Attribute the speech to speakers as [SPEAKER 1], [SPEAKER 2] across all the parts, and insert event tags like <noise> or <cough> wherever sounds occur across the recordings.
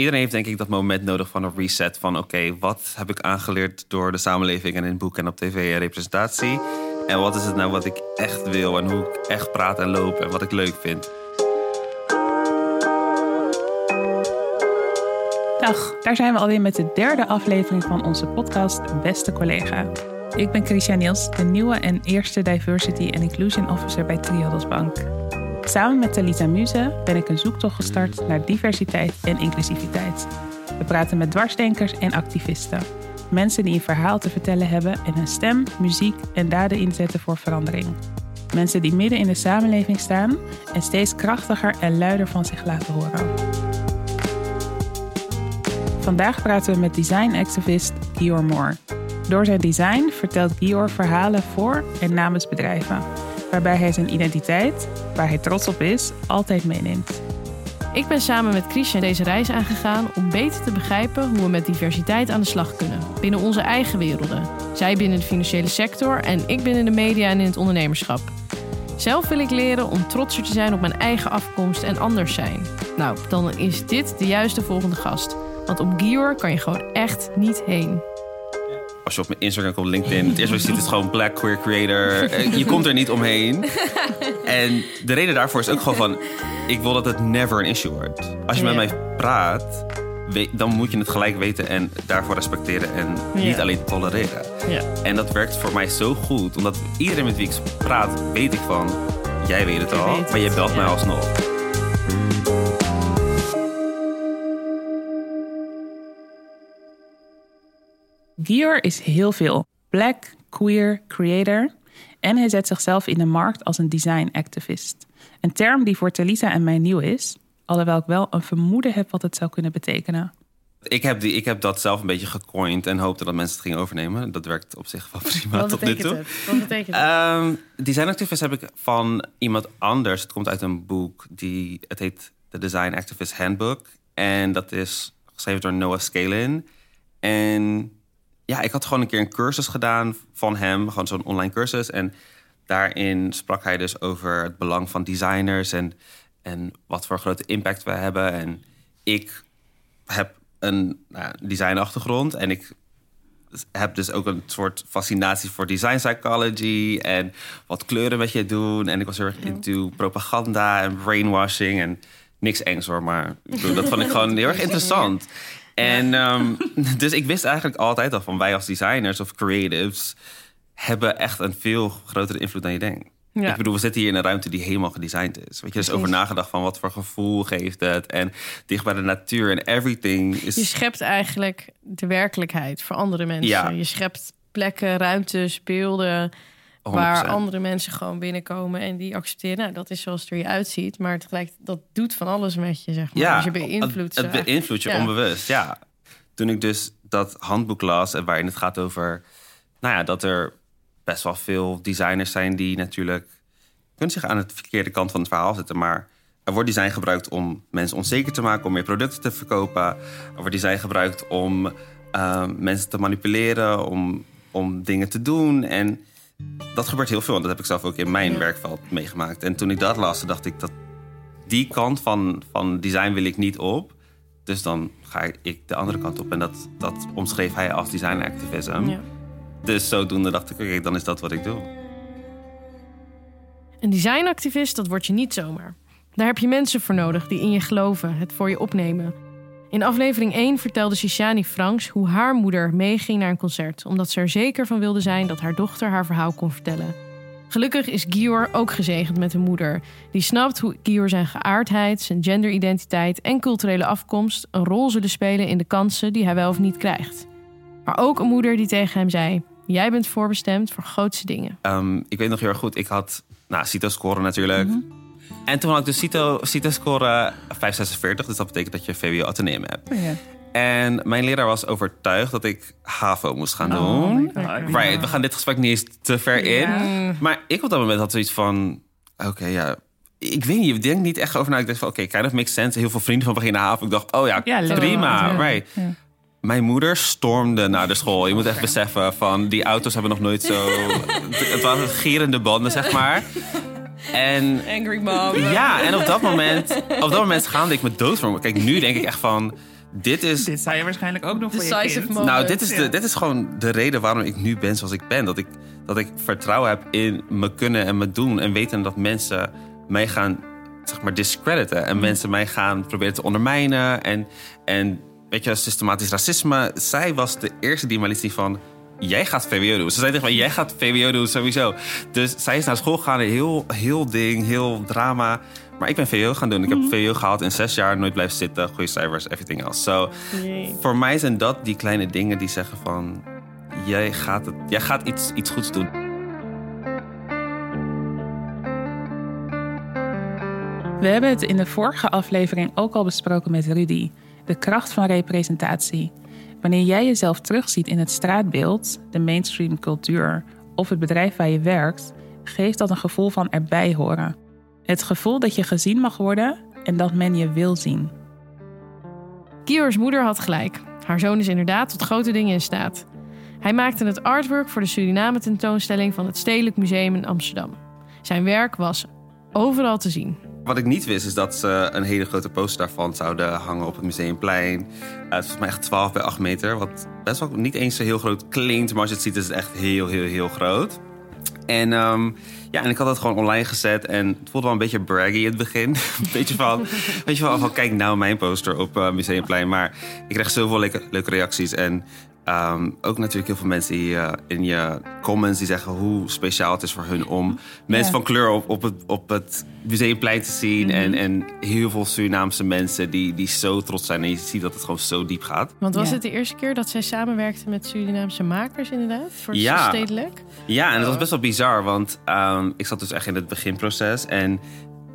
[SPEAKER 1] iedereen heeft denk ik dat moment nodig van een reset. Van oké, wat heb ik aangeleerd door de samenleving en in boek en op tv en representatie? En wat is het nou wat ik echt wil en hoe ik echt praat en loop en wat ik leuk vind?
[SPEAKER 2] Dag, daar zijn we alweer met de derde aflevering van onze podcast Beste Collega. Ik ben Christian Niels, de nieuwe en eerste Diversity and Inclusion Officer bij Triodos Bank. Samen met Talita Muze ben ik een zoektocht gestart naar diversiteit en inclusiviteit. We praten met dwarsdenkers en activisten. Mensen die een verhaal te vertellen hebben en hun stem, muziek en daden inzetten voor verandering. Mensen die midden in de samenleving staan en steeds krachtiger en luider van zich laten horen. Vandaag praten we met design-activist Gior Moore. Door zijn design vertelt Gior verhalen voor en namens bedrijven, waarbij hij zijn identiteit, waar hij trots op is, altijd meeneemt.
[SPEAKER 3] Ik ben samen met Christian deze reis aangegaan om beter te begrijpen hoe we met diversiteit aan de slag kunnen binnen onze eigen werelden. Zij binnen de financiële sector en ik binnen de media en in het ondernemerschap. Zelf wil ik leren om trotser te zijn op mijn eigen afkomst en anders zijn. Nou, dan is dit de juiste volgende gast. Want op Gior kan je gewoon echt niet heen.
[SPEAKER 1] Als je op mijn Instagram komt, LinkedIn, het eerste wat je ziet is gewoon Black Queer Creator. Eh, Je komt er niet omheen. En de reden daarvoor is ook gewoon van, ik wil dat het never een issue wordt. Als je met mij praat, dan moet je het gelijk weten en daarvoor respecteren en niet alleen tolereren.
[SPEAKER 3] Ja.
[SPEAKER 1] En dat werkt voor mij zo goed, omdat iedereen met wie ik praat, weet ik van, jij weet het al,
[SPEAKER 3] weet
[SPEAKER 1] maar je belt mij alsnog.
[SPEAKER 2] Gior is heel veel. Black, queer, creator. En hij zet zichzelf in de markt als een design activist. Een term die voor Talita en mij nieuw is, alhoewel ik wel een vermoeden heb wat het zou kunnen betekenen.
[SPEAKER 1] Ik heb, die, ik heb dat zelf een beetje gecoind en hoopte dat mensen het gingen overnemen. Dat werkt op zich wel <laughs> prima
[SPEAKER 3] Wat
[SPEAKER 1] tot nu toe.
[SPEAKER 3] het? Wat betekent het?
[SPEAKER 1] Ehm designactivist heb ik van iemand anders. Het komt uit een boek die het heet The Design Activist Handbook. En dat is geschreven door Noah Scalin. En ja, ik had gewoon een keer een cursus gedaan van hem, gewoon zo'n online cursus. En daarin sprak hij dus over het belang van designers en, en wat voor grote impact we hebben. En ik heb een nou, designachtergrond en ik heb dus ook een soort fascinatie voor design psychology en wat kleuren met je doen. En ik was heel erg into propaganda en brainwashing en niks engs hoor, maar dat vond ik <laughs> gewoon heel erg interessant. En ehm, <laughs> dus ik wist eigenlijk altijd al van wij als designers of creatives hebben echt een veel grotere invloed dan je denkt.
[SPEAKER 3] Ja.
[SPEAKER 1] Ik bedoel, we zitten hier in een ruimte die helemaal gedesigned is. Weet je, dus over nagedacht van wat voor gevoel geeft het en dicht bij de natuur en everything is.
[SPEAKER 3] Je schept eigenlijk de werkelijkheid voor andere mensen.
[SPEAKER 1] Ja.
[SPEAKER 3] Je schept plekken, ruimtes, beelden... waar
[SPEAKER 1] 100%.
[SPEAKER 3] andere mensen gewoon binnenkomen en die accepteren... nou, dat is zoals het er je uitziet. Maar tegelijk, dat doet van alles met je, zeg maar.
[SPEAKER 1] Ja,
[SPEAKER 3] dus je beïnvloedt
[SPEAKER 1] het, het beïnvloedt je
[SPEAKER 3] Ja.
[SPEAKER 1] onbewust, ja. Toen ik dus dat handboek las, en waarin het gaat over... nou ja, dat er best wel veel designers zijn die natuurlijk... kunnen zich aan het verkeerde kant van het verhaal zetten... maar er wordt design gebruikt om mensen onzeker te maken... om meer producten te verkopen. Er wordt design gebruikt om eh, mensen te manipuleren... Om, om dingen te doen en... Dat gebeurt heel veel en dat heb ik zelf ook in mijn
[SPEAKER 3] Ja.
[SPEAKER 1] werkveld meegemaakt. En toen ik dat las, dacht ik dat die kant van, van design wil ik niet op. Dus dan ga ik de andere kant op. En dat, dat omschreef hij als design activism.
[SPEAKER 3] Ja.
[SPEAKER 1] Dus zodoende dacht ik, oké, dan is dat wat ik doe.
[SPEAKER 3] Een designactivist, dat word je niet zomaar. Daar heb je mensen voor nodig die in je geloven, het voor je opnemen. In aflevering 1 vertelde Shishani Franks hoe haar moeder meeging naar een concert... omdat ze er zeker van wilde zijn dat haar dochter haar verhaal kon vertellen. Gelukkig is Gior ook gezegend met een moeder... die snapt hoe Gior zijn geaardheid, zijn genderidentiteit en culturele afkomst... een rol zullen spelen in de kansen die hij wel of niet krijgt. Maar ook een moeder die tegen hem zei... jij bent voorbestemd voor grootste dingen.
[SPEAKER 1] Ehm, ik weet nog heel erg goed, ik had nou, CITO-score natuurlijk.
[SPEAKER 3] Mhm.
[SPEAKER 1] En toen had ik de CITO, CITO-score 546. Dus dat betekent dat je VWO ateneum hebt.
[SPEAKER 2] Oh ja.
[SPEAKER 1] En mijn leraar was overtuigd dat ik HAVO moest gaan
[SPEAKER 2] Oh
[SPEAKER 1] doen.
[SPEAKER 2] my God.
[SPEAKER 1] Right, we gaan dit gesprek niet eens te ver in. Maar ik op dat moment had zoiets van... Oké, ja... Ik weet niet, ik denk niet echt over na. Ik dacht van, oké, kind of makes sense. Heel veel vrienden van beginnen haven. Ik dacht, oh ja, prima,
[SPEAKER 2] Ja.
[SPEAKER 1] right.
[SPEAKER 2] Ja.
[SPEAKER 1] Mijn moeder stormde naar de school. Je moet echt beseffen van, die auto's hebben nog nooit zo... <laughs> Het waren gerende banden, zeg maar. En
[SPEAKER 3] Angry mom.
[SPEAKER 1] ja, en op dat moment, op dat moment schaamde ik me dood voor. Kijk, nu denk ik echt van, dit is
[SPEAKER 2] Dit zou je waarschijnlijk ook nog voor je
[SPEAKER 3] Decisive
[SPEAKER 2] kind.
[SPEAKER 3] moment.
[SPEAKER 1] nou, dit is, de, dit is gewoon de reden waarom ik nu ben zoals ik ben. Dat ik, dat ik vertrouwen heb in me kunnen en me doen. En weten dat mensen mij gaan zeg maar, discrediten. En mensen mij gaan proberen te ondermijnen. En, en weet je, systematisch racisme. Zij was de eerste die mij liet zien van... Jij gaat VWO doen. Ze zei tegen mij, jij gaat VWO doen sowieso. Dus zij is naar school gegaan. Heel, heel ding, heel drama. Maar ik ben VWO gaan doen. Ik heb VWO gehaald in zes jaar. Nooit blijven zitten. Goede cijfers, everything else. So, voor mij zijn dat die kleine dingen die zeggen van... Jij gaat, het, jij gaat iets, iets goeds doen.
[SPEAKER 2] We hebben het in de vorige aflevering ook al besproken met Rudy. De kracht van representatie. Wanneer jij jezelf terugziet in het straatbeeld, de mainstream cultuur of het bedrijf waar je werkt, geeft dat een gevoel van erbij horen. Het gevoel dat je gezien mag worden en dat men je wil zien.
[SPEAKER 3] Kior's moeder had gelijk. Haar zoon is inderdaad tot grote dingen in staat. Hij maakte het artwork voor de Suriname-tentoonstelling van het Stedelijk Museum in Amsterdam. Zijn werk was overal te zien.
[SPEAKER 1] Wat ik niet wist is dat ze een hele grote poster daarvan zouden hangen op het Museumplein. Uh, het is volgens mij echt 12 bij 8 meter. Wat best wel niet eens zo heel groot klinkt. Maar als je het ziet is het echt heel, heel, heel groot. En, ehm, ja, en ik had het gewoon online gezet. En het voelde wel een beetje braggy in het begin. <laughs> een beetje van, weet je wel, kijk nou mijn poster op uh, Museumplein. Maar ik kreeg zoveel leuke, leuke reacties. En um, ook natuurlijk heel veel mensen die, uh, in je comments die zeggen hoe speciaal het is voor hun om mensen
[SPEAKER 2] Ja.
[SPEAKER 1] van kleur op, op, het, op het museumplein te zien.
[SPEAKER 3] Mhm.
[SPEAKER 1] en, en heel veel Surinaamse mensen die, die zo trots zijn. En je ziet dat het gewoon zo diep gaat.
[SPEAKER 3] Want was
[SPEAKER 2] Ja.
[SPEAKER 3] het de eerste keer dat zij samenwerkte met Surinaamse makers inderdaad? Voor het
[SPEAKER 1] Ja.
[SPEAKER 3] stedelijk?
[SPEAKER 1] Ja, en dat was best wel bizar, want um, ik zat dus echt in het beginproces. En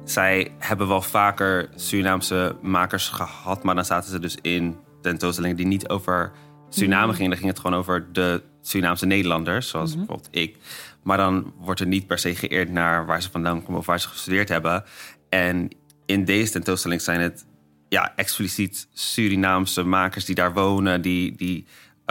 [SPEAKER 1] zij hebben wel vaker Surinaamse makers gehad, maar dan zaten ze dus in tentoonstellingen die niet over Suriname gingen. Dan ging het gewoon over de Surinaamse Nederlanders, zoals bijvoorbeeld ik. Maar dan wordt er niet per se geëerd naar waar ze vandaan komen of waar ze gestudeerd hebben. En in deze tentoonstelling zijn het ja, expliciet Surinaamse makers die daar wonen, die, die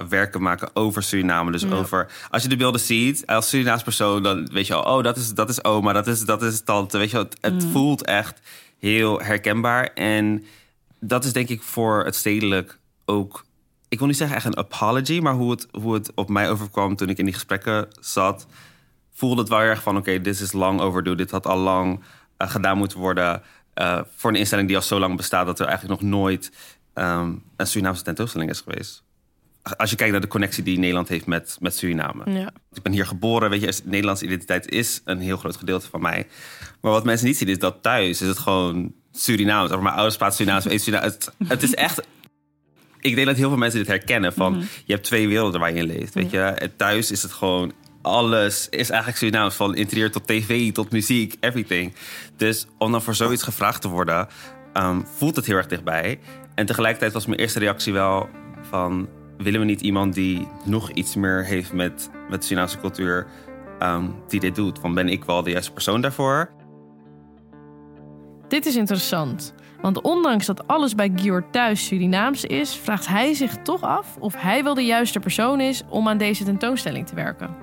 [SPEAKER 1] werken maken over Suriname. Dus over, als je de beelden ziet als Surinaams persoon, dan weet je al, oh, dat is, dat is oma, dat is, dat is tante. Weet je wel, het, het voelt echt heel herkenbaar. En dat is denk ik voor het stedelijk ook, ik wil niet zeggen echt een apology, maar hoe het, hoe het op mij overkwam toen ik in die gesprekken zat, voelde het wel erg van, oké, dit is lang overdue. Dit had al lang uh, gedaan moeten worden uh, voor een instelling die al zo lang bestaat dat er eigenlijk nog nooit um, een Surinaamse tentoonstelling is geweest. Als je kijkt naar de connectie die Nederland heeft met, met Suriname.
[SPEAKER 3] Ja.
[SPEAKER 1] Ik ben hier geboren, weet je, Nederlandse identiteit is een heel groot gedeelte van mij. Maar wat mensen niet zien is dat thuis is het gewoon Surinaams. Of mijn ouders praten Surinaams, Surinaams. Het, het is echt ik denk dat heel veel mensen dit herkennen. Van, mm -hmm. Je hebt twee werelden waar je in leeft. Weet je? En thuis is het gewoon... Alles is eigenlijk Surinaams. Van interieur tot tv, tot muziek, everything. Dus om dan voor zoiets gevraagd te worden... Um, voelt het heel erg dichtbij. En tegelijkertijd was mijn eerste reactie wel van... willen we niet iemand die nog iets meer heeft met, met de Surinaamse cultuur... Um, die dit doet? Van ben ik wel de juiste persoon daarvoor?
[SPEAKER 3] Dit is interessant. Want ondanks dat alles bij Gior thuis Surinaams is, vraagt hij zich toch af of hij wel de juiste persoon is om aan deze tentoonstelling te werken.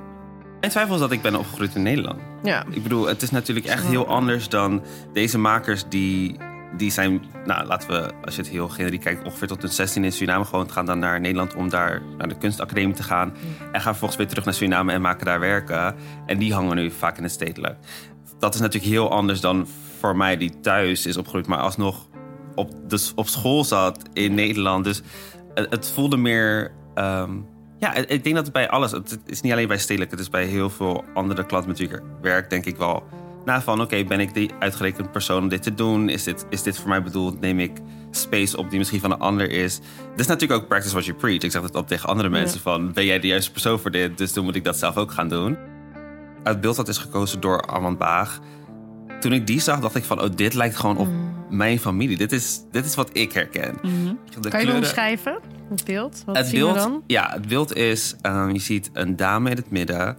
[SPEAKER 1] Mijn twijfel is dat ik ben opgegroeid in Nederland.
[SPEAKER 3] Ja.
[SPEAKER 1] Ik bedoel, het is natuurlijk echt heel anders dan deze makers die, die zijn, nou laten we, als je het heel generiek kijkt, ongeveer tot hun 16 in Suriname gewoon gaan dan naar Nederland om daar naar de kunstacademie te gaan. En gaan vervolgens weer terug naar Suriname en maken daar werken. En die hangen nu vaak in het stedelijk. Dat is natuurlijk heel anders dan voor mij die thuis is opgegroeid, maar alsnog op, dus op school zat in Nederland. Dus het, het voelde meer. Um, ja, ik denk dat het bij alles. Het is niet alleen bij stedelijk, het is bij heel veel andere klanten met wie ik werk, denk ik wel. Na van oké, okay, ben ik die uitgerekend persoon om dit te doen? Is dit, is dit voor mij bedoeld? Neem ik space op die misschien van een ander is? Dit is natuurlijk ook practice what you preach. Ik zeg het op tegen andere mensen ja. van ben jij de juiste persoon voor dit? Dus dan moet ik dat zelf ook gaan doen. Het beeld dat is gekozen door Armand Baag. Toen ik die zag, dacht ik van oh, dit lijkt gewoon op mm. mijn familie. Dit is, dit is wat ik herken.
[SPEAKER 3] -hmm. kan kleuren... je omschrijven? Het beeld? Wat
[SPEAKER 1] het
[SPEAKER 3] zien
[SPEAKER 1] beeld,
[SPEAKER 3] we dan?
[SPEAKER 1] Ja, het beeld is, um, je ziet een dame in het midden.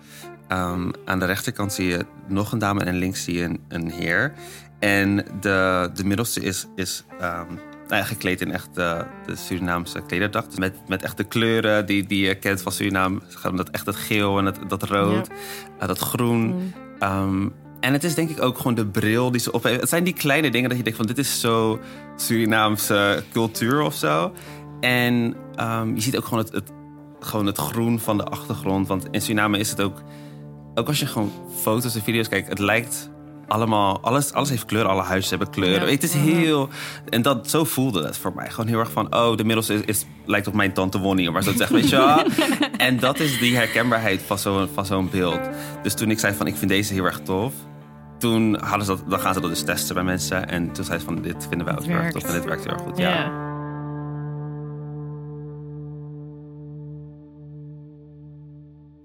[SPEAKER 1] Um, aan de rechterkant zie je nog een dame en links zie je een, een heer. En de, de middelste is, is um, nou, gekleed in echt de, de Surinaamse klederdracht. Met, met echt de kleuren die, die je kent van Suriname. Dat echt het geel en het, dat rood, ja. uh, dat groen. Mm. En het is denk ik ook gewoon de bril die ze op heeft. Het zijn die kleine dingen dat je denkt van dit is zo Surinaamse cultuur of zo. En ehm, je ziet ook gewoon het, het, gewoon het groen van de achtergrond. Want in Suriname is het ook... Ook als je gewoon foto's en video's kijkt, het lijkt allemaal... Alles, alles heeft kleur, alle huizen hebben kleuren. Het is heel... En dat, zo voelde het voor mij. Gewoon heel erg van, oh, de middels is, is, lijkt op mijn tante Wonnie. Maar zo zeggen, weet je wel. <laughs> En dat is die herkenbaarheid van zo'n van zo'n beeld. Dus toen ik zei van, ik vind deze heel erg tof toen hadden ze dat, dan gaan ze dat dus testen bij mensen. En toen zei ze van, dit vinden wij ook heel erg tof en dit werkt heel erg goed. Ja.
[SPEAKER 3] Ja.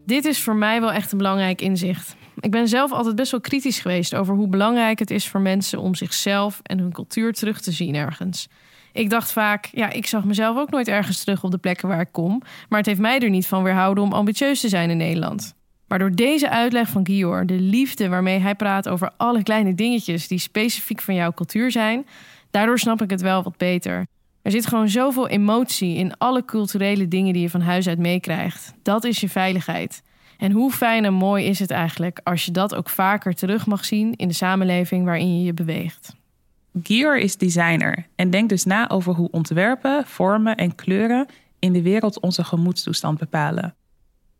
[SPEAKER 3] Dit is voor mij wel echt een belangrijk inzicht. Ik ben zelf altijd best wel kritisch geweest over hoe belangrijk het is voor mensen om zichzelf en hun cultuur terug te zien ergens. Ik dacht vaak, ja, ik zag mezelf ook nooit ergens terug op de plekken waar ik kom, maar het heeft mij er niet van weerhouden om ambitieus te zijn in Nederland. Maar door deze uitleg van Gior, de liefde waarmee hij praat over alle kleine dingetjes die specifiek van jouw cultuur zijn, daardoor snap ik het wel wat beter. Er zit gewoon zoveel emotie in alle culturele dingen die je van huis uit meekrijgt. Dat is je veiligheid. En hoe fijn en mooi is het eigenlijk als je dat ook vaker terug mag zien in de samenleving waarin je je beweegt.
[SPEAKER 2] Gior is designer en denkt dus na over hoe ontwerpen, vormen en kleuren in de wereld onze gemoedstoestand bepalen.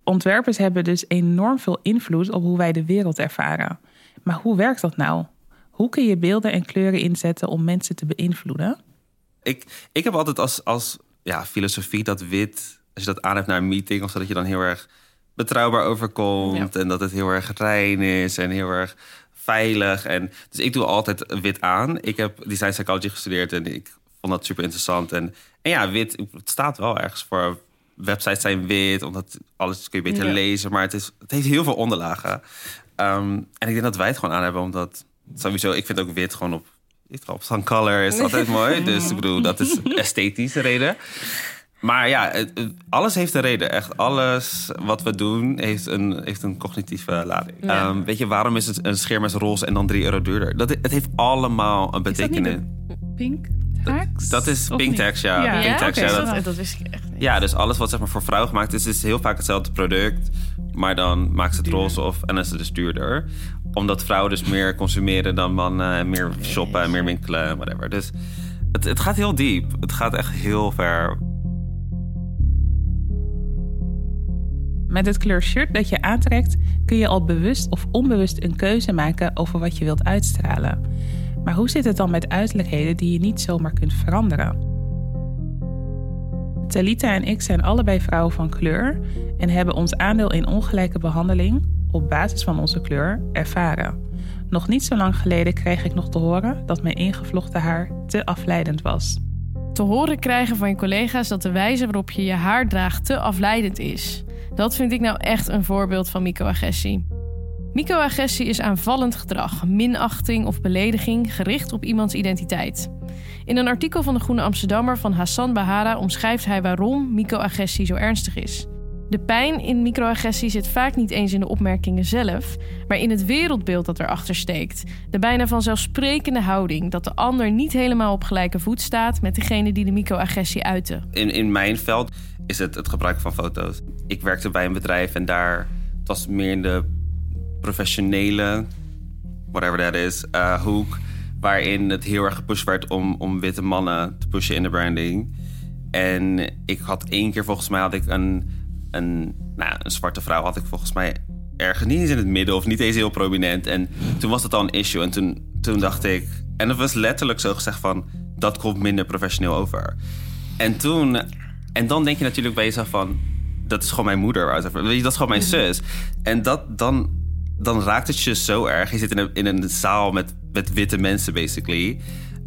[SPEAKER 2] Ontwerpers hebben dus enorm veel invloed op hoe wij de wereld ervaren. Maar hoe werkt dat nou? Hoe kun je beelden en kleuren inzetten om mensen te beïnvloeden?
[SPEAKER 1] Ik, ik heb altijd als, als ja, filosofie dat wit, als je dat aan hebt naar een meeting, of zo, dat je dan heel erg betrouwbaar overkomt. En dat het heel erg rein is en heel erg veilig. En, dus ik doe altijd wit aan. Ik heb design psychology gestudeerd en ik vond dat super interessant. En, en ja, wit, het staat wel ergens voor. Websites zijn wit, omdat alles kun je beter
[SPEAKER 3] Ja.
[SPEAKER 1] lezen. Maar het, is, het heeft heel veel onderlagen. Ehm, en ik denk dat wij het gewoon aan hebben, omdat sowieso, ik vind ook wit gewoon op, op sun color is altijd <laughs> mooi. Dus ik bedoel, dat is een esthetische reden. Maar ja, alles heeft een reden. Echt alles wat we doen heeft een, heeft een cognitieve lading.
[SPEAKER 3] Ja.
[SPEAKER 1] Ehm, weet je, waarom is het een scherm is roze en dan 3 euro duurder? Dat, het heeft allemaal een betekenis.
[SPEAKER 2] pink tax?
[SPEAKER 1] Dat is
[SPEAKER 2] Of
[SPEAKER 1] pink
[SPEAKER 2] niet?
[SPEAKER 1] tax, ja.
[SPEAKER 2] Ja,
[SPEAKER 1] Pink tax, ja,
[SPEAKER 3] dat, wist ik echt niet.
[SPEAKER 1] ja, dus alles wat zeg maar, voor vrouwen gemaakt is, is heel vaak hetzelfde product. Maar dan maken ze het roze of en dan is het dus duurder. Omdat vrouwen dus meer consumeren dan mannen. en Meer shoppen, en meer winkelen, en whatever. Dus het, het gaat heel diep. Het gaat echt heel ver.
[SPEAKER 2] Met het kleur shirt dat je aantrekt kun je al bewust of onbewust een keuze maken over wat je wilt uitstralen. Maar hoe zit het dan met uiterlijkheden die je niet zomaar kunt veranderen? Talita en ik zijn allebei vrouwen van kleur en hebben ons aandeel in ongelijke behandeling op basis van onze kleur ervaren. Nog niet zo lang geleden kreeg ik nog te horen dat mijn ingevlochten haar te afleidend was.
[SPEAKER 3] Te horen krijgen van je collega's dat de wijze waarop je je haar draagt te afleidend is. Dat vind ik nou echt een voorbeeld van microagressie. Microagressie is aanvallend gedrag, minachting of belediging gericht op iemands identiteit. In een artikel van de Groene Amsterdammer van Hassan Bahara omschrijft hij waarom microagressie zo ernstig is. De pijn in microagressie zit vaak niet eens in de opmerkingen zelf, maar in het wereldbeeld dat erachter steekt. De bijna vanzelfsprekende houding dat de ander niet helemaal op gelijke voet staat met degene die de microagressie uitte.
[SPEAKER 1] In, in mijn veld is het het gebruik van foto's. Ik werkte bij een bedrijf en daar het was meer in de professionele, whatever that is, eh, hoek. Waarin het heel erg gepusht werd om, om witte mannen te pushen in de branding. En ik had één keer volgens mij had ik een, een, nou, een zwarte vrouw had ik volgens mij ergens niet eens in het midden of niet eens heel prominent. En toen was het al een issue. En toen, toen dacht ik, en het was letterlijk zo gezegd van dat komt minder professioneel over. En toen, en dan denk je natuurlijk bij jezelf van dat is gewoon mijn moeder. whatever. Weet je, dat is gewoon mijn zus. En dat dan, dan raakt het je zo erg. Je zit in een, in een zaal met, met witte mensen, basically.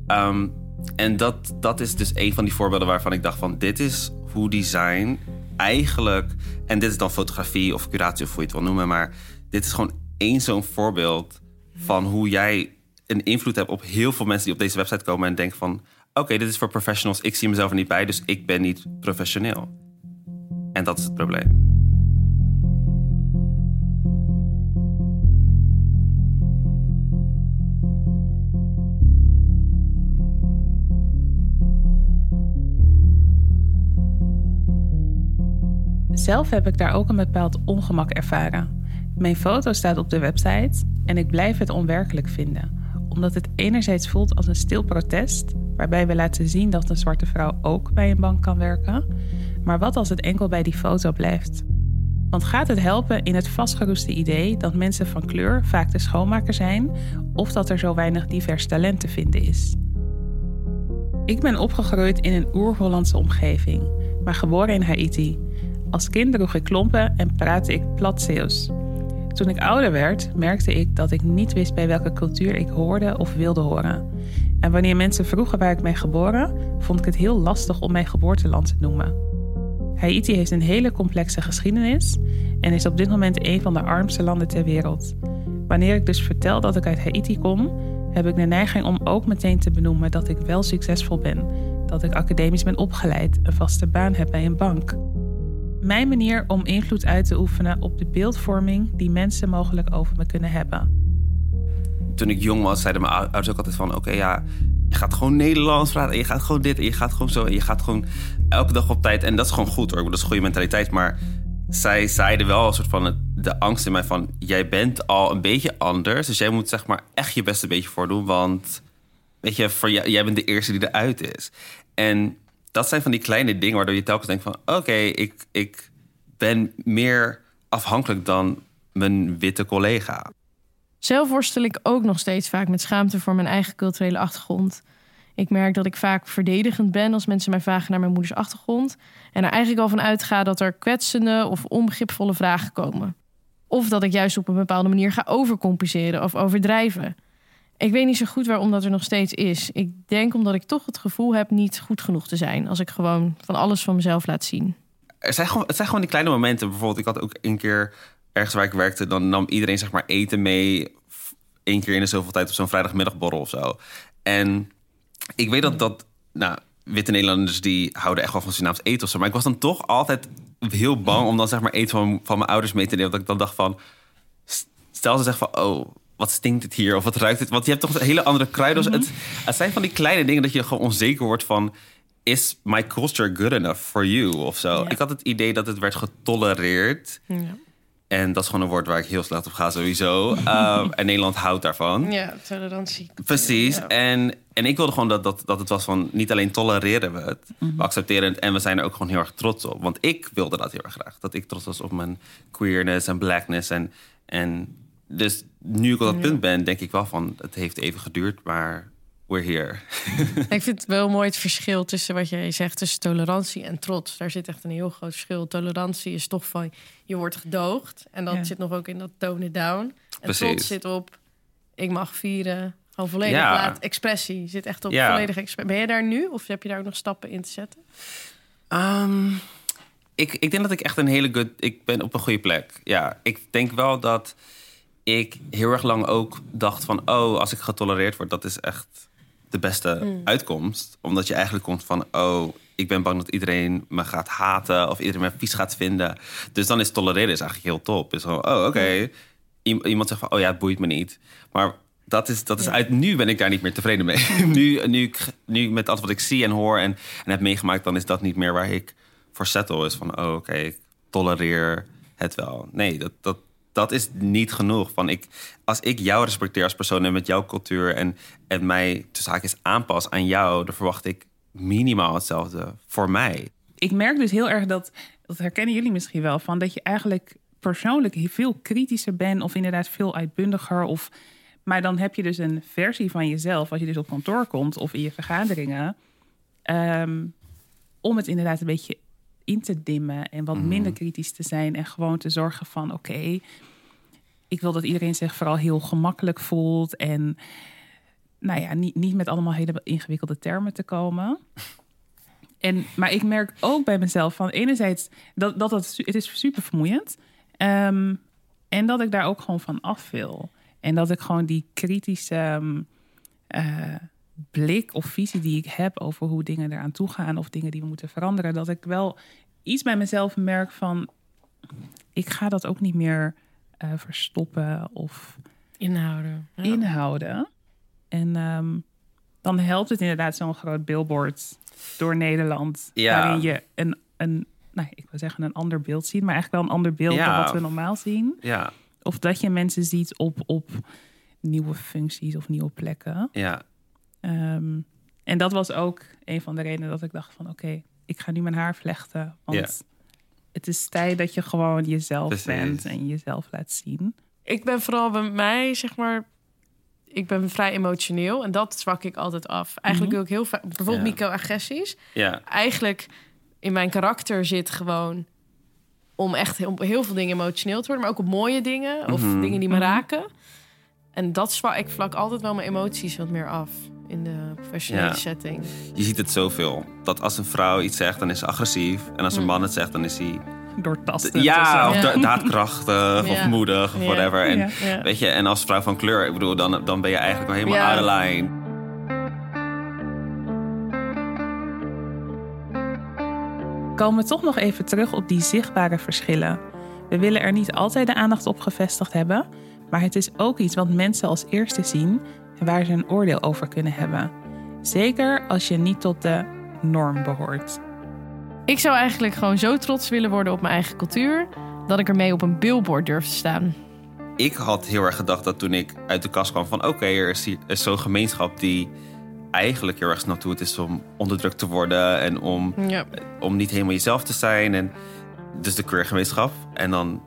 [SPEAKER 1] Ehm, en dat, dat is dus een van die voorbeelden waarvan ik dacht van... dit is hoe design eigenlijk... en dit is dan fotografie of curatie of hoe je het wil noemen... maar dit is gewoon één zo'n voorbeeld van hoe jij een invloed hebt... op heel veel mensen die op deze website komen en denken van... oké, dit is voor professionals, ik zie mezelf er niet bij... dus ik ben niet professioneel. En dat is het probleem.
[SPEAKER 2] Zelf heb ik daar ook een bepaald ongemak ervaren. Mijn foto staat op de website En ik blijf het onwerkelijk vinden, omdat het enerzijds voelt als een stil protest, waarbij we laten zien dat een zwarte vrouw ook bij een bank kan werken. Maar wat als het enkel bij die foto blijft? Want gaat het helpen in het vastgeroeste idee dat mensen van kleur vaak de schoonmaker zijn of dat er zo weinig divers talent te vinden is? Ik ben opgegroeid in een oer-Hollandse omgeving, maar geboren in Haiti. Als kind droeg ik klompen en praatte ik plat. Toen ik ouder werd, merkte ik dat ik niet wist bij welke cultuur ik hoorde of wilde horen. En wanneer mensen vroegen waar ik ben geboren, vond ik het heel lastig om mijn geboorteland te noemen. Haiti heeft een hele complexe geschiedenis en is op dit moment een van de armste landen ter wereld. Wanneer ik dus vertel dat ik uit Haiti kom, heb ik de neiging om ook meteen te benoemen dat ik wel succesvol ben, dat ik academisch ben opgeleid, een vaste baan heb bij een bank. Mijn manier om invloed uit te oefenen op de beeldvorming die mensen mogelijk over me kunnen hebben.
[SPEAKER 1] Toen ik jong was, zeiden mijn ouders ook altijd van... oké, ja, je gaat gewoon Nederlands praten en je gaat gewoon dit en je gaat gewoon zo... en je gaat gewoon elke dag op tijd. En dat is gewoon goed hoor, dat is goede mentaliteit. Maar zij zeiden wel een soort van de angst in mij van... jij bent al een beetje anders, dus jij moet zeg maar echt je best een beetje voordoen. Want weet je, voor jij bent de eerste die eruit is. En dat zijn van die kleine dingen waardoor je telkens denkt van... oké, ik, ik ben meer afhankelijk dan mijn witte collega.
[SPEAKER 3] Zelf worstel ik ook nog steeds vaak met schaamte voor mijn eigen culturele achtergrond. Ik merk dat ik vaak verdedigend ben als mensen mij vragen naar mijn moeders achtergrond. En er eigenlijk al van uitga dat er kwetsende of onbegripvolle vragen komen. Of dat ik juist op een bepaalde manier ga overcompenseren of overdrijven. Ik weet niet zo goed waarom dat er nog steeds is. Ik denk omdat ik toch het gevoel heb niet goed genoeg te zijn. Als ik gewoon van alles van mezelf laat zien.
[SPEAKER 1] Er zijn gewoon, het zijn gewoon die kleine momenten. Bijvoorbeeld, ik had ook een keer ergens waar ik werkte, dan nam iedereen zeg maar eten mee. één keer in de zoveel tijd op zo'n vrijdagmiddagborrel of zo. En ik weet dat dat, nou, witte Nederlanders die houden echt wel van Surinaams eten of zo. Maar ik was dan toch altijd heel bang om dan zeg maar eten van, van mijn ouders mee te nemen. Dat ik dan dacht van, stel ze zeggen van, oh, wat stinkt het hier? Of wat ruikt het? Want je hebt toch een hele andere kruiden. Mhm. het, het zijn van die kleine dingen dat je gewoon onzeker wordt van... is my culture good enough for you? Of zo. Ik had het idee dat het werd getolereerd. En dat is gewoon een woord waar ik heel slecht op ga sowieso. Uh, <laughs> en Nederland houdt daarvan.
[SPEAKER 3] Ja, tolerantie.
[SPEAKER 1] Precies. En, en ik wilde gewoon dat, dat, dat het was van... niet alleen tolereren we het, mhm. we accepteren het... en we zijn er ook gewoon heel erg trots op. Want ik wilde dat heel erg graag. Dat ik trots was op mijn queerness en blackness. En, en dus nu ik op dat punt ben, denk ik wel van... het heeft even geduurd, maar we're here. <laughs>
[SPEAKER 3] ik vind het wel mooi het verschil tussen wat jij zegt... tussen tolerantie en trots. Daar zit echt een heel groot verschil. Tolerantie is toch van, je wordt gedoogd. En dat zit nog ook in dat tone it down. En trots zit op, ik mag vieren. Gewoon volledig ja. laat expressie. Zit echt op ja. volledige expressie. Ben je daar nu? Of heb je daar ook nog stappen in te zetten?
[SPEAKER 1] Um, ik, ik denk dat ik echt een hele good... Ik ben op een goede plek. Ja, ik denk wel dat ik heel erg lang ook dacht van... oh, als ik getolereerd word, dat is echt de beste mm. uitkomst. Omdat je eigenlijk komt van... oh, ik ben bang dat iedereen me gaat haten... of iedereen me vies gaat vinden. Dus dan is tolereren is eigenlijk heel top. Is gewoon, oh, oké. Iemand zegt van, oh ja, het boeit me niet. Maar dat is, dat is uit... Nu ben ik daar niet meer tevreden mee. <laughs> nu, nu, nu met alles wat ik zie en hoor en, en heb meegemaakt... dan is dat niet meer waar ik voor settle. Is van, oh, oké, ik tolereer het wel. Nee, dat, dat, dat is niet genoeg. Van ik, als ik jou respecteer als persoon en met jouw cultuur en, en mij tussen haakjes aanpas aan jou, dan verwacht ik minimaal hetzelfde voor mij.
[SPEAKER 2] Ik merk dus heel erg dat, dat herkennen jullie misschien wel, van dat je eigenlijk persoonlijk veel kritischer bent of inderdaad veel uitbundiger. Of, maar dan heb je dus een versie van jezelf als je dus op kantoor komt of in je vergaderingen. Ehm, om het inderdaad een beetje in te dimmen en wat mhm. minder kritisch te zijn en gewoon te zorgen van oké, ik wil dat iedereen zich vooral heel gemakkelijk voelt en nou ja, niet, niet met allemaal hele ingewikkelde termen te komen. En, maar ik merk ook bij mezelf van enerzijds dat, dat het, het is super vermoeiend. Um, en dat ik daar ook gewoon van af wil. En dat ik gewoon die kritische um, blik of visie die ik heb over hoe dingen eraan toe gaan of dingen die we moeten veranderen, dat ik wel iets bij mezelf merk van ik ga dat ook niet meer uh, verstoppen of
[SPEAKER 3] inhouden.
[SPEAKER 2] Inhouden. En um, dan helpt het inderdaad zo'n groot billboard door Nederland, ja. waarin je een, een, nou, ik wil zeggen een ander beeld ziet, maar eigenlijk wel een ander beeld ja. dan wat we normaal zien.
[SPEAKER 1] Ja.
[SPEAKER 2] Of dat je mensen ziet op, op nieuwe functies of nieuwe plekken.
[SPEAKER 1] Ja,
[SPEAKER 2] Ehm, en dat was ook een van de redenen dat ik dacht van oké, ik ga nu mijn haar vlechten. Want het is tijd dat je gewoon jezelf
[SPEAKER 1] Precies.
[SPEAKER 2] bent en jezelf laat zien.
[SPEAKER 3] Ik ben vooral bij mij, zeg maar... Ik ben vrij emotioneel en dat zwak ik altijd af. Eigenlijk wil ik heel vaak... Bijvoorbeeld
[SPEAKER 1] Ja.
[SPEAKER 3] microagressies.
[SPEAKER 1] ja,
[SPEAKER 3] Eigenlijk in mijn karakter zit gewoon... om echt heel, heel veel dingen emotioneel te worden. Maar ook op mooie dingen of
[SPEAKER 1] Mhm.
[SPEAKER 3] dingen die me
[SPEAKER 2] Mhm.
[SPEAKER 3] raken. En dat zwak... Ik vlak altijd wel mijn emoties wat meer af in de professionele
[SPEAKER 1] Ja.
[SPEAKER 3] setting.
[SPEAKER 1] je ziet het zoveel. Dat als een vrouw iets zegt, dan is ze agressief. En als een man het zegt, dan is hij...
[SPEAKER 2] Doortastend.
[SPEAKER 1] Ja,
[SPEAKER 2] of.
[SPEAKER 3] Ja.
[SPEAKER 1] daadkrachtig, of moedig, of
[SPEAKER 3] Ja.
[SPEAKER 1] whatever. En,
[SPEAKER 2] Ja.
[SPEAKER 3] Ja.
[SPEAKER 1] Weet je, en als vrouw van kleur, ik bedoel, dan, dan ben je eigenlijk wel helemaal
[SPEAKER 3] Ja.
[SPEAKER 1] out of line.
[SPEAKER 2] Komen we toch nog even terug op die zichtbare verschillen. We willen er niet altijd de aandacht op gevestigd hebben, maar het is ook iets wat mensen als eerste zien en waar ze een oordeel over kunnen hebben. Zeker als je niet tot de norm behoort.
[SPEAKER 3] Ik zou eigenlijk gewoon zo trots willen worden op mijn eigen cultuur... dat ik ermee op een billboard durf te staan.
[SPEAKER 1] Ik had heel erg gedacht dat toen ik uit de kast kwam van... oké, er is, hier- is zo'n gemeenschap die eigenlijk heel erg naartoe het is om onderdrukt te worden... en om,
[SPEAKER 3] Ja.
[SPEAKER 1] om niet helemaal jezelf te zijn. En dus de queer gemeenschap. En dan,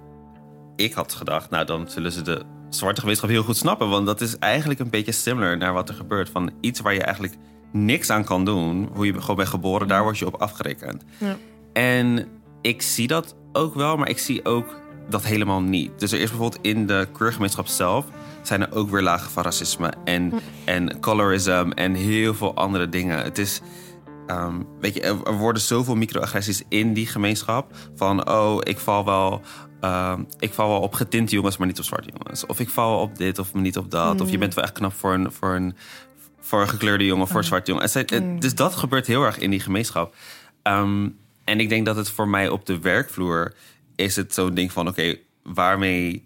[SPEAKER 1] ik had gedacht, nou dan zullen ze de zwarte gemeenschap heel goed snappen. Want dat is eigenlijk een beetje similar naar wat er gebeurt. Van iets waar je eigenlijk niks aan kan doen. Hoe je gewoon bent geboren, daar word je op afgerekend.
[SPEAKER 3] Ja.
[SPEAKER 1] En ik zie dat ook wel, maar ik zie ook dat helemaal niet. Dus er is bijvoorbeeld in de queergemeenschap zelf... zijn er ook weer lagen van racisme en, en colorism en heel veel andere dingen. Het is... ehm, weet je, er er worden zoveel microagressies in die gemeenschap. Van, oh, ik val wel... ehm, ik val wel op getinte jongens, maar niet op zwarte jongens. Of ik val op dit of niet op dat. Of je bent wel echt knap voor een, voor een, voor een gekleurde jongen, voor een zwarte jongen. Het het- Dus dat gebeurt heel erg in die gemeenschap. Ehm, en ik denk dat het voor mij op de werkvloer is het zo'n ding van... oké, waarmee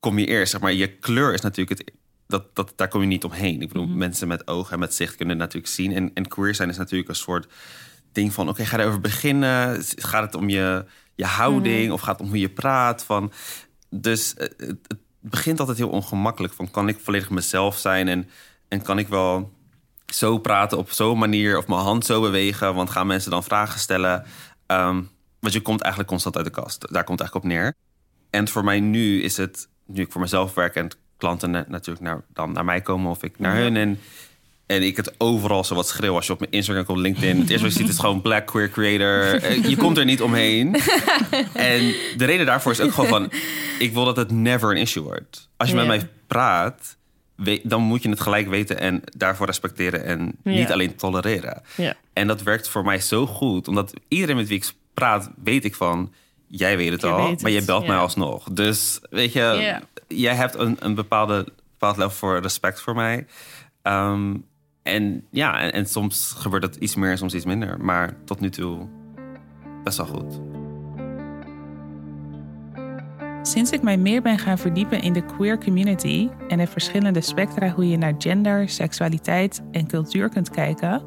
[SPEAKER 1] kom je eerst? Zeg maar, je kleur is natuurlijk het... Dat, dat, daar kom je niet omheen. Ik bedoel, mensen met ogen en met zicht kunnen natuurlijk zien. En, en queer zijn is natuurlijk een soort ding van... oké, ga erover beginnen? Gaat het om je, je houding? Of gaat om hoe je praat? Van, dus eh, het, het begint altijd heel ongemakkelijk. Van, kan ik volledig mezelf zijn? En, en kan ik wel zo praten op zo'n manier... of mijn hand zo bewegen? Want gaan mensen dan vragen stellen? Ehm, want je komt eigenlijk constant uit de kast. Daar komt het eigenlijk op neer. En voor mij nu is het, nu ik voor mezelf werk en klanten na- natuurlijk naar, dan naar mij komen of ik naar hun. En, en ik het overal zo wat schreeuw. Als je op mijn Instagram komt, LinkedIn. Het eerste wat je ziet is gewoon Black Queer Creator. Eh, Je komt er niet omheen. <laughs> En de reden daarvoor is ook gewoon van... Ik wil dat het never een issue wordt. Als je met mij praat, dan moet je het gelijk weten... en daarvoor respecteren en
[SPEAKER 3] Ja.
[SPEAKER 1] niet alleen tolereren.
[SPEAKER 3] Ja.
[SPEAKER 1] En dat werkt voor mij zo goed. Omdat iedereen met wie ik praat, weet ik van... Jij weet het al,
[SPEAKER 3] weet
[SPEAKER 1] maar je belt mij alsnog. Dus weet je, jij hebt een, een bepaalde, bepaald level voor respect voor mij. Ehm, en ja, en, soms gebeurt het iets meer en soms iets minder. Maar tot nu toe best wel goed.
[SPEAKER 2] Sinds ik mij meer ben gaan verdiepen in de queer community en de verschillende spectra hoe je naar gender, seksualiteit en cultuur kunt kijken,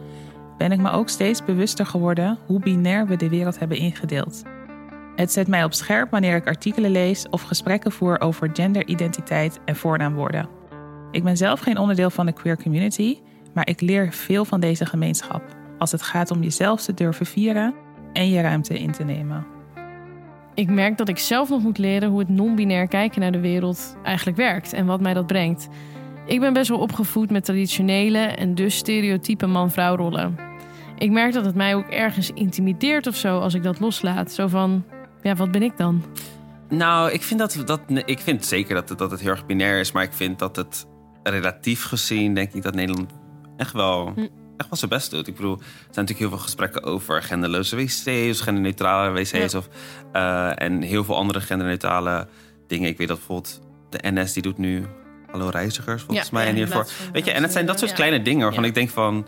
[SPEAKER 2] ben ik me ook steeds bewuster geworden hoe binair we de wereld hebben ingedeeld. Het zet mij op scherp wanneer ik artikelen lees of gesprekken voer over genderidentiteit en voornaamwoorden. Ik ben zelf geen onderdeel van de queer community, maar ik leer veel van deze gemeenschap als het gaat om jezelf te durven vieren en je ruimte in te nemen.
[SPEAKER 3] Ik merk dat ik zelf nog moet leren hoe het non-binair kijken naar de wereld eigenlijk werkt en wat mij dat brengt. Ik ben best wel opgevoed met traditionele en dus stereotype man-vrouw rollen. Ik merk dat het mij ook ergens intimideert of zo als ik dat loslaat. Zo van, ja, wat ben ik dan?
[SPEAKER 1] Nou, ik vind, dat, dat, ik vind zeker dat het, dat het heel erg binair is. Maar ik vind dat het relatief gezien, denk ik dat Nederland echt wel,
[SPEAKER 3] Hm.
[SPEAKER 1] echt wel zijn best doet. Ik bedoel, er zijn natuurlijk heel veel gesprekken over genderloze wc's, genderneutrale wc's.
[SPEAKER 3] Ja.
[SPEAKER 1] Of, eh, en heel veel andere genderneutrale dingen. Ik weet dat bijvoorbeeld de NS die doet nu Hallo Reizigers, volgens
[SPEAKER 3] Ja,
[SPEAKER 1] mij. en hiervoor. Weet je, en het zijn dat soort kleine dingen waarvan ik denk van...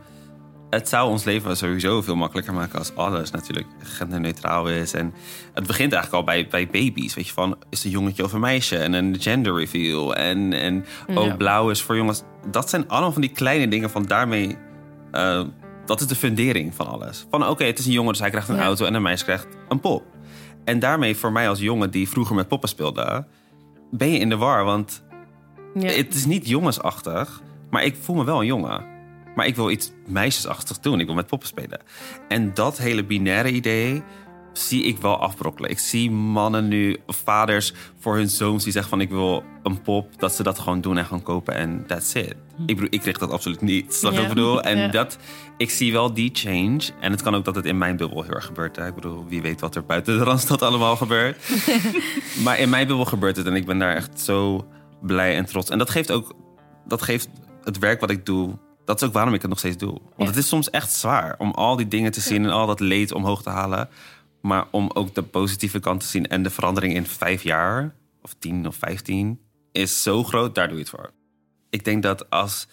[SPEAKER 1] Het zou ons leven sowieso veel makkelijker maken als alles natuurlijk genderneutraal is. En het begint eigenlijk al bij, bij baby's. Weet je, van is het een jongetje of een meisje? En een gender reveal. En, en oh,
[SPEAKER 3] Ja.
[SPEAKER 1] blauw is voor jongens. Dat zijn allemaal van die kleine dingen van daarmee... eh, dat is de fundering van alles. Van oké, het is een jongen, dus hij krijgt een
[SPEAKER 3] Ja.
[SPEAKER 1] auto en een meisje krijgt een pop. En daarmee voor mij als jongen die vroeger met poppen speelde... ben je in de war. Want
[SPEAKER 3] Ja.
[SPEAKER 1] het is niet jongensachtig, maar ik voel me wel een jongen. Maar ik wil iets meisjesachtig doen. Ik wil met poppen spelen. En dat hele binaire idee zie ik wel afbrokkelen. Ik zie mannen nu, vaders voor hun zoons die zeggen van ik wil een pop, dat ze dat gewoon doen en gaan kopen en that's it. Ik bedoel, ik kreeg dat absoluut niet. <laughs> Snap wat ik bedoel? En dat, ik zie wel die change. En het kan ook dat het in mijn bubbel heel erg gebeurt. Hè? Ik bedoel, wie weet wat er buiten de Randstad allemaal gebeurt. <laughs> maar in mijn bubbel gebeurt het en ik ben daar echt zo blij en trots. En dat geeft ook, dat geeft het werk wat ik doe. Dat is ook waarom ik het nog steeds doe. Want
[SPEAKER 3] Ja.
[SPEAKER 1] het is soms echt zwaar om al die dingen te zien en al dat leed omhoog te halen. Maar om ook de positieve kant te zien en de verandering in vijf jaar, of tien of vijftien, is zo groot, daar doe je het voor. Ik denk dat als,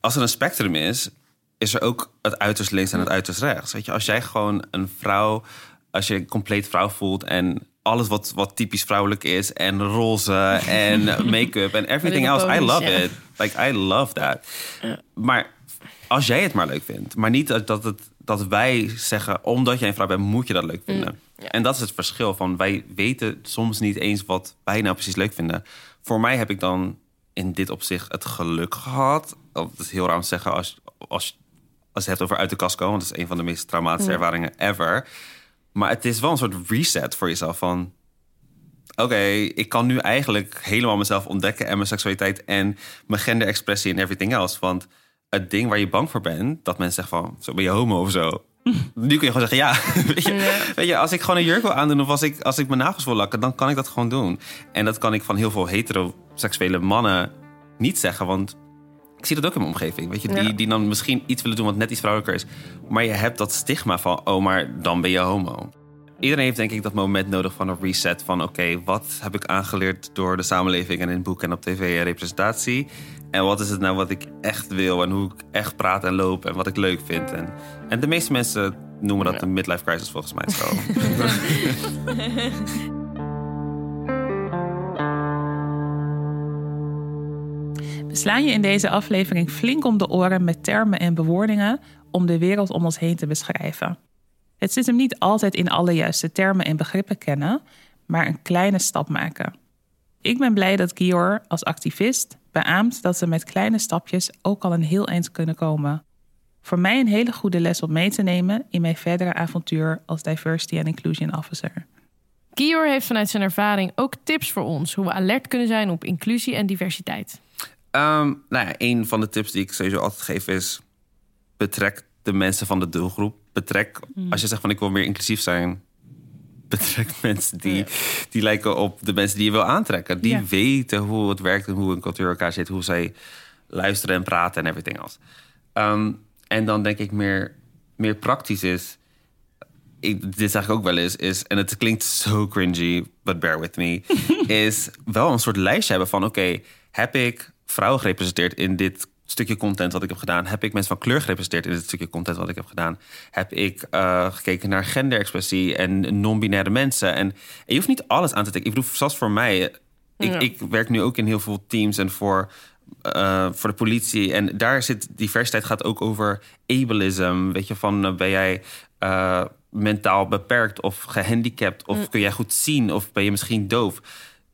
[SPEAKER 1] als er een spectrum is, is er ook het uiterst links en het uiterst rechts. Weet je, als jij gewoon een vrouw, als je een compleet vrouw voelt en alles wat, wat typisch vrouwelijk is en roze <laughs> en make-up en everything else, I love it. Like, I love that. Maar als jij het maar leuk vindt, maar niet dat, het, dat wij zeggen, omdat jij een vrouw bent, moet je dat leuk vinden. En dat is het verschil van wij weten soms niet eens wat wij nou precies leuk vinden. Voor mij heb ik dan in dit opzicht het geluk gehad. Dat is heel raar om te zeggen als, als, als je het hebt over uit de kast komen. Want dat is een van de meest traumatische ervaringen ever. Maar het is wel een soort reset voor jezelf van... Oké, ik kan nu eigenlijk helemaal mezelf ontdekken... en mijn seksualiteit en mijn genderexpressie en everything else. Want het ding waar je bang voor bent... dat mensen zeggen van, zo ben je homo of zo... Nu kun je gewoon zeggen, ja. <laughs> Weet je, weet je, als ik gewoon een jurk wil aandoen... of als ik, als ik mijn nagels wil lakken, dan kan ik dat gewoon doen. En dat kan ik van heel veel heteroseksuele mannen niet zeggen... want ik zie dat ook in mijn omgeving. Weet je, die,
[SPEAKER 3] Ja.
[SPEAKER 1] die dan misschien iets willen doen wat net iets vrouwelijker is. Maar je hebt dat stigma van, oh, maar dan ben je homo. Iedereen heeft denk ik dat moment nodig van een reset. Van oké, wat heb ik aangeleerd door de samenleving en in boek en op tv en representatie? En wat is het nou wat ik echt wil en hoe ik echt praat en loop en wat ik leuk vind? En, en de meeste mensen noemen dat
[SPEAKER 3] Ja.
[SPEAKER 1] een midlife crisis volgens mij zo. <laughs> <laughs>
[SPEAKER 2] slaan je in deze aflevering flink om de oren met termen en bewoordingen om de wereld om ons heen te beschrijven. Het zit hem niet altijd in alle juiste termen en begrippen kennen, maar een kleine stap maken. Ik ben blij dat Gior als activist beaamt dat we met kleine stapjes ook al een heel eind kunnen komen. Voor mij een hele goede les om mee te nemen in mijn verdere avontuur als Diversity and Inclusion Officer.
[SPEAKER 3] Kior heeft vanuit zijn ervaring ook tips voor ons hoe we alert kunnen zijn op inclusie en diversiteit.
[SPEAKER 1] Ehm, nou ja, een van de tips die ik sowieso altijd geef is... betrek de mensen van de doelgroep. Betrek, als je zegt van ik wil meer inclusief zijn... betrek <laughs> mensen die, die lijken op de mensen die je wil aantrekken. Die
[SPEAKER 2] Ja.
[SPEAKER 1] weten hoe het werkt en hoe een cultuur elkaar zit. Hoe zij luisteren en praten en everything else. Ehm, en dan denk ik meer, meer praktisch is... Ik, dit zeg ik ook wel eens, is, en het klinkt zo cringy, but bear with me, <laughs> is wel een soort lijstje hebben van: oké, heb ik vrouwen gerepresenteerd in dit stukje content wat ik heb gedaan? Heb ik mensen van kleur gerepresenteerd in dit stukje content wat ik heb gedaan? Heb ik eh, gekeken naar genderexpressie en non-binaire mensen? En, en je hoeft niet alles aan te trekken. Ik bedoel, zelfs voor mij, ik,
[SPEAKER 3] Ja.
[SPEAKER 1] ik werk nu ook in heel veel teams en voor eh, voor de politie. En daar zit diversiteit gaat ook over ableism. Weet je, van eh, ben jij mentaal beperkt of gehandicapt? Of kun jij goed zien? Of ben je misschien doof?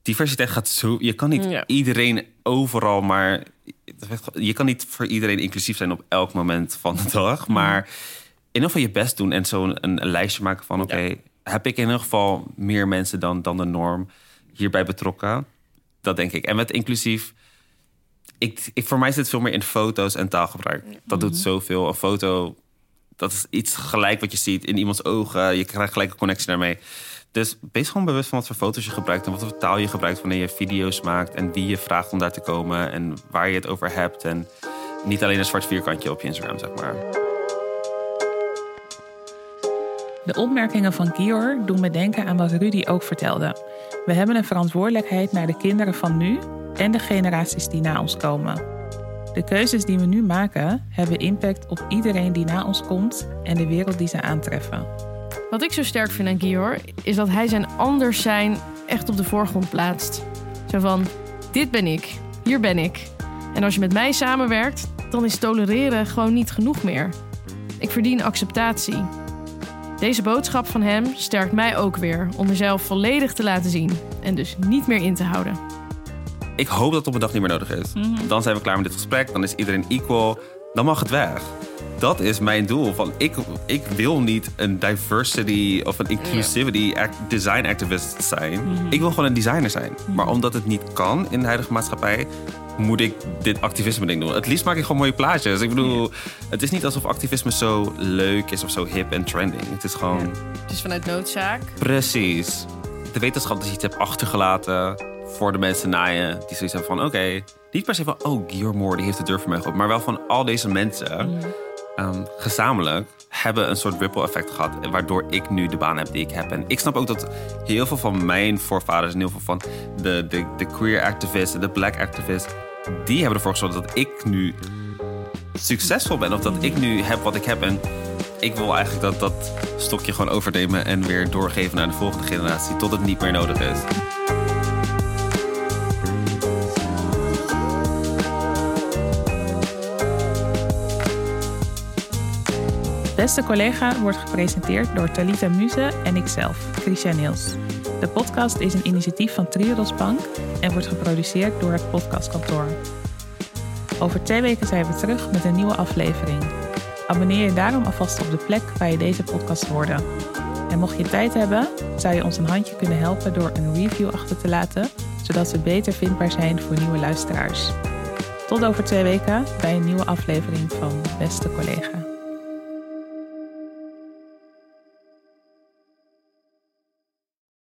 [SPEAKER 1] Diversiteit gaat zo... Je kan niet
[SPEAKER 3] Ja.
[SPEAKER 1] iedereen overal, maar... Je kan niet voor iedereen inclusief zijn op elk moment van de dag. Maar in ieder geval je best doen en zo een, een lijstje maken van... oké, heb ik in ieder geval meer mensen dan, dan de norm hierbij betrokken? Dat denk ik. En met inclusief ik, ik, voor mij zit het veel meer in foto's en taalgebruik. Dat doet zoveel. Een foto, dat is iets gelijk wat je ziet in iemands ogen. Je krijgt gelijk een connectie daarmee. Dus wees gewoon bewust van wat voor foto's je gebruikt... en wat voor taal je gebruikt wanneer je video's maakt... en wie je vraagt om daar te komen en waar je het over hebt. En niet alleen een zwart vierkantje op je Instagram, zeg maar.
[SPEAKER 2] De opmerkingen van Gior doen me denken aan wat Rudy ook vertelde. We hebben een verantwoordelijkheid naar de kinderen van nu en de generaties die na ons komen. De keuzes die we nu maken hebben impact op iedereen die na ons komt en de wereld die ze aantreffen.
[SPEAKER 3] Wat ik zo sterk vind aan Gior is dat hij zijn anders zijn echt op de voorgrond plaatst. Zo van: dit ben ik, hier ben ik. En als je met mij samenwerkt, dan is tolereren gewoon niet genoeg meer. Ik verdien acceptatie. Deze boodschap van hem sterkt mij ook weer om mezelf volledig te laten zien en dus niet meer in te houden.
[SPEAKER 1] ik hoop dat het op een dag niet meer nodig is. Dan zijn we klaar met dit gesprek. Dan is iedereen equal. Dan mag het weg. Dat is mijn doel. Van ik, ik wil niet een diversity of een inclusivity act- design activist zijn. Ik wil gewoon een designer zijn. Maar omdat het niet kan in de huidige maatschappij, moet ik dit activisme ding doen. Het liefst maak ik gewoon mooie plaatjes. Ik bedoel, het is niet alsof activisme zo leuk is of zo hip en trending. Het is gewoon
[SPEAKER 3] Het is vanuit noodzaak.
[SPEAKER 1] precies de wetenschap dat je iets hebt achtergelaten voor de mensen na je. Die zoiets hebben van, oké, niet per se van, oh, Guillermo die heeft de deur voor mij geopend. Maar wel van al deze mensen ehm, gezamenlijk hebben een soort ripple effect gehad. Waardoor ik nu de baan heb die ik heb. En ik snap ook dat heel veel van mijn voorvaders en heel veel van de, de, de queer activisten, de black activisten, die hebben ervoor gezorgd dat ik nu succesvol ben. Of dat ik nu heb wat ik heb. En ik wil eigenlijk dat dat stokje gewoon overnemen en weer doorgeven naar de volgende generatie. Tot het niet meer nodig is.
[SPEAKER 2] Beste collega wordt gepresenteerd door Talita Muze en ikzelf, Christian Niels. De podcast is een initiatief van Triodos Bank en wordt geproduceerd door het podcastkantoor. Over twee weken zijn we terug met een nieuwe aflevering. Abonneer je daarom alvast op de plek waar je deze podcast hoorde. En mocht je tijd hebben, zou je ons een handje kunnen helpen door een review achter te laten, zodat we beter vindbaar zijn voor nieuwe luisteraars. Tot over twee weken bij een nieuwe aflevering van Beste Collega.